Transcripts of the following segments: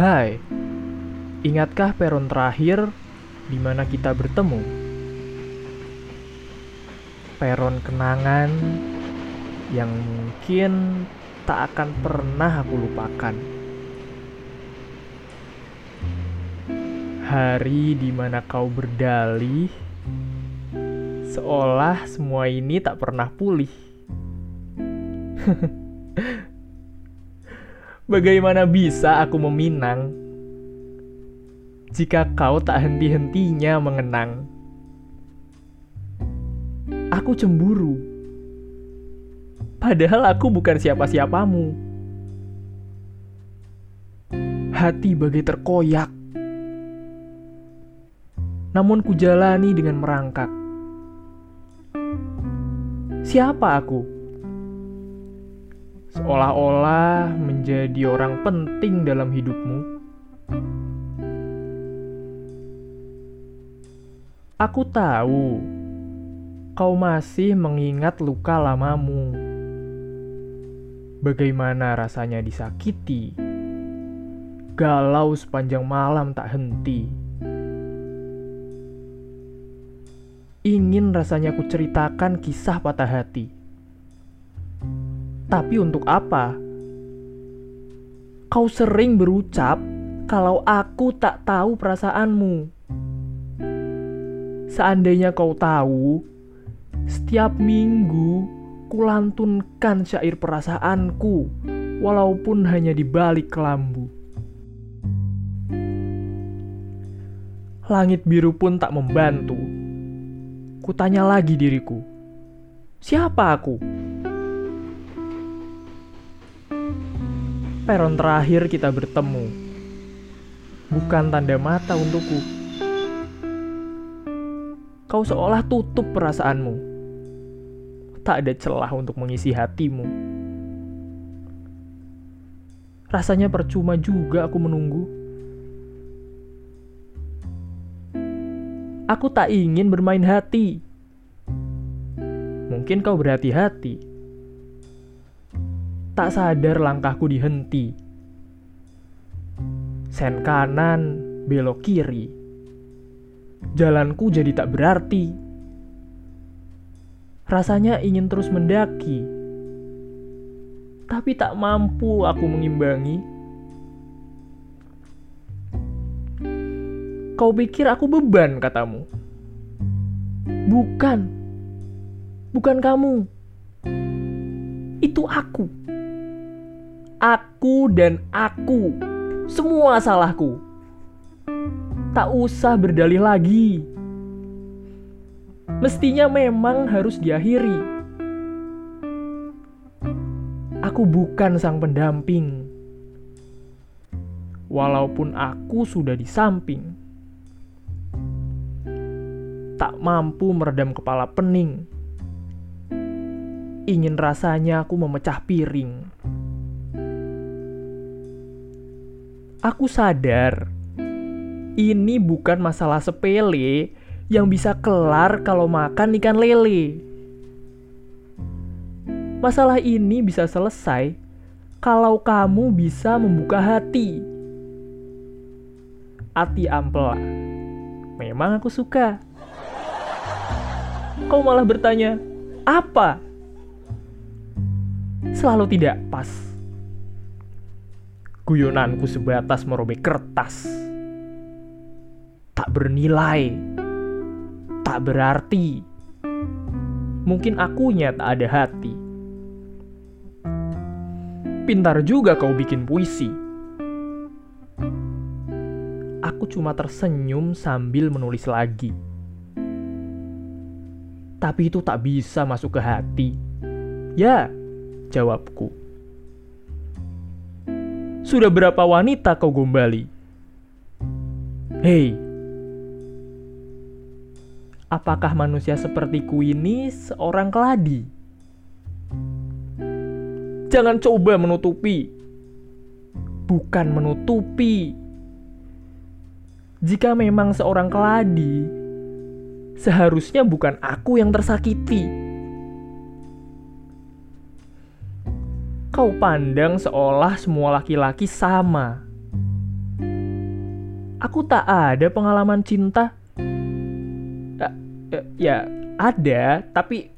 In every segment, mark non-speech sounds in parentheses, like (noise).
Hai, ingatkah peron terakhir di mana kita bertemu? Peron kenangan yang mungkin tak akan pernah aku lupakan. Hari di mana kau berdalih, seolah semua ini tak pernah pulih. (laughs) Bagaimana bisa aku meminang jika kau tak henti-hentinya mengenang? Aku cemburu, padahal aku bukan siapa-siapamu. Hati bagai terkoyak, namun kujalani dengan merangkak. Siapa aku? Seolah-olah menjadi orang penting dalam hidupmu. Aku tahu kau masih mengingat luka lamamu. Bagaimana rasanya disakiti, galau sepanjang malam tak henti. Ingin rasanya ku ceritakan kisah patah hati tapi untuk apa? Kau sering berucap kalau aku tak tahu perasaanmu. Seandainya kau tahu, setiap minggu kulantunkan syair perasaanku, walaupun hanya di balik kelambu. Langit biru pun tak membantu. Kutanya lagi diriku, siapa aku? Peron terakhir kita bertemu. Bukan tanda mata untukku. Kau seolah tutup perasaanmu. Tak ada celah untuk mengisi hatimu. Rasanya percuma juga aku menunggu. Aku tak ingin bermain hati. Mungkin kau berhati-hati Tak sadar langkahku dihenti. Sen kanan, belok kiri. Jalanku jadi tak berarti. Rasanya ingin terus mendaki. Tapi tak mampu aku mengimbangi. Kau pikir aku beban, katamu. Bukan. Bukan kamu. Itu aku. Aku dan aku. Semua salahku. Tak usah berdalih lagi. Mestinya memang harus diakhiri. Aku bukan sang pendamping. Walaupun aku sudah di samping. Tak mampu meredam kepala pening. Ingin rasanya aku memecah piring. Aku sadar ini bukan masalah sepele yang bisa kelar kalau makan ikan lele. Masalah ini bisa selesai kalau kamu bisa membuka hati. Hati ampela. Memang aku suka. Kau malah bertanya, apa? Selalu tidak pas Guyonanku sebatas merobek kertas. Tak bernilai. Tak berarti. Mungkin akunya tak ada hati. Pintar juga kau bikin puisi. Aku cuma tersenyum sambil menulis lagi. Tapi itu tak bisa masuk ke hati. Ya, jawabku. Sudah berapa wanita kau gombali? Hei, apakah manusia sepertiku ini seorang keladi? Jangan coba menutupi, bukan menutupi. Jika memang seorang keladi, seharusnya bukan aku yang tersakiti kau pandang seolah semua laki-laki sama. Aku tak ada pengalaman cinta. Ya, ya, ada, tapi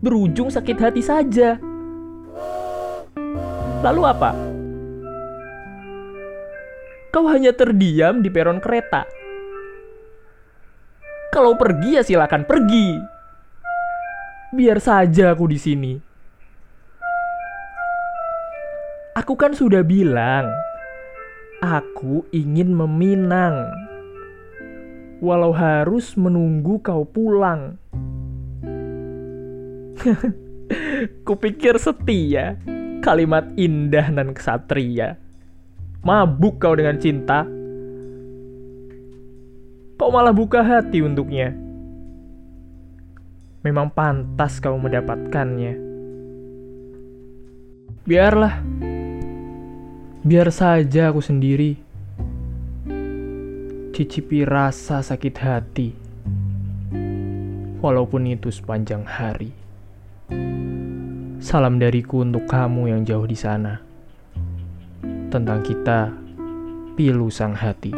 berujung sakit hati saja. Lalu apa? Kau hanya terdiam di peron kereta. Kalau pergi ya silakan pergi. Biar saja aku di sini. Aku kan sudah bilang, aku ingin meminang. Walau harus menunggu kau pulang. (laughs) Kupikir setia, kalimat indah dan kesatria. Mabuk kau dengan cinta. Kau malah buka hati untuknya. Memang pantas kau mendapatkannya. Biarlah. Biar saja aku sendiri. Cicipi rasa sakit hati. Walaupun itu sepanjang hari. Salam dariku untuk kamu yang jauh di sana. Tentang kita, pilu sang hati.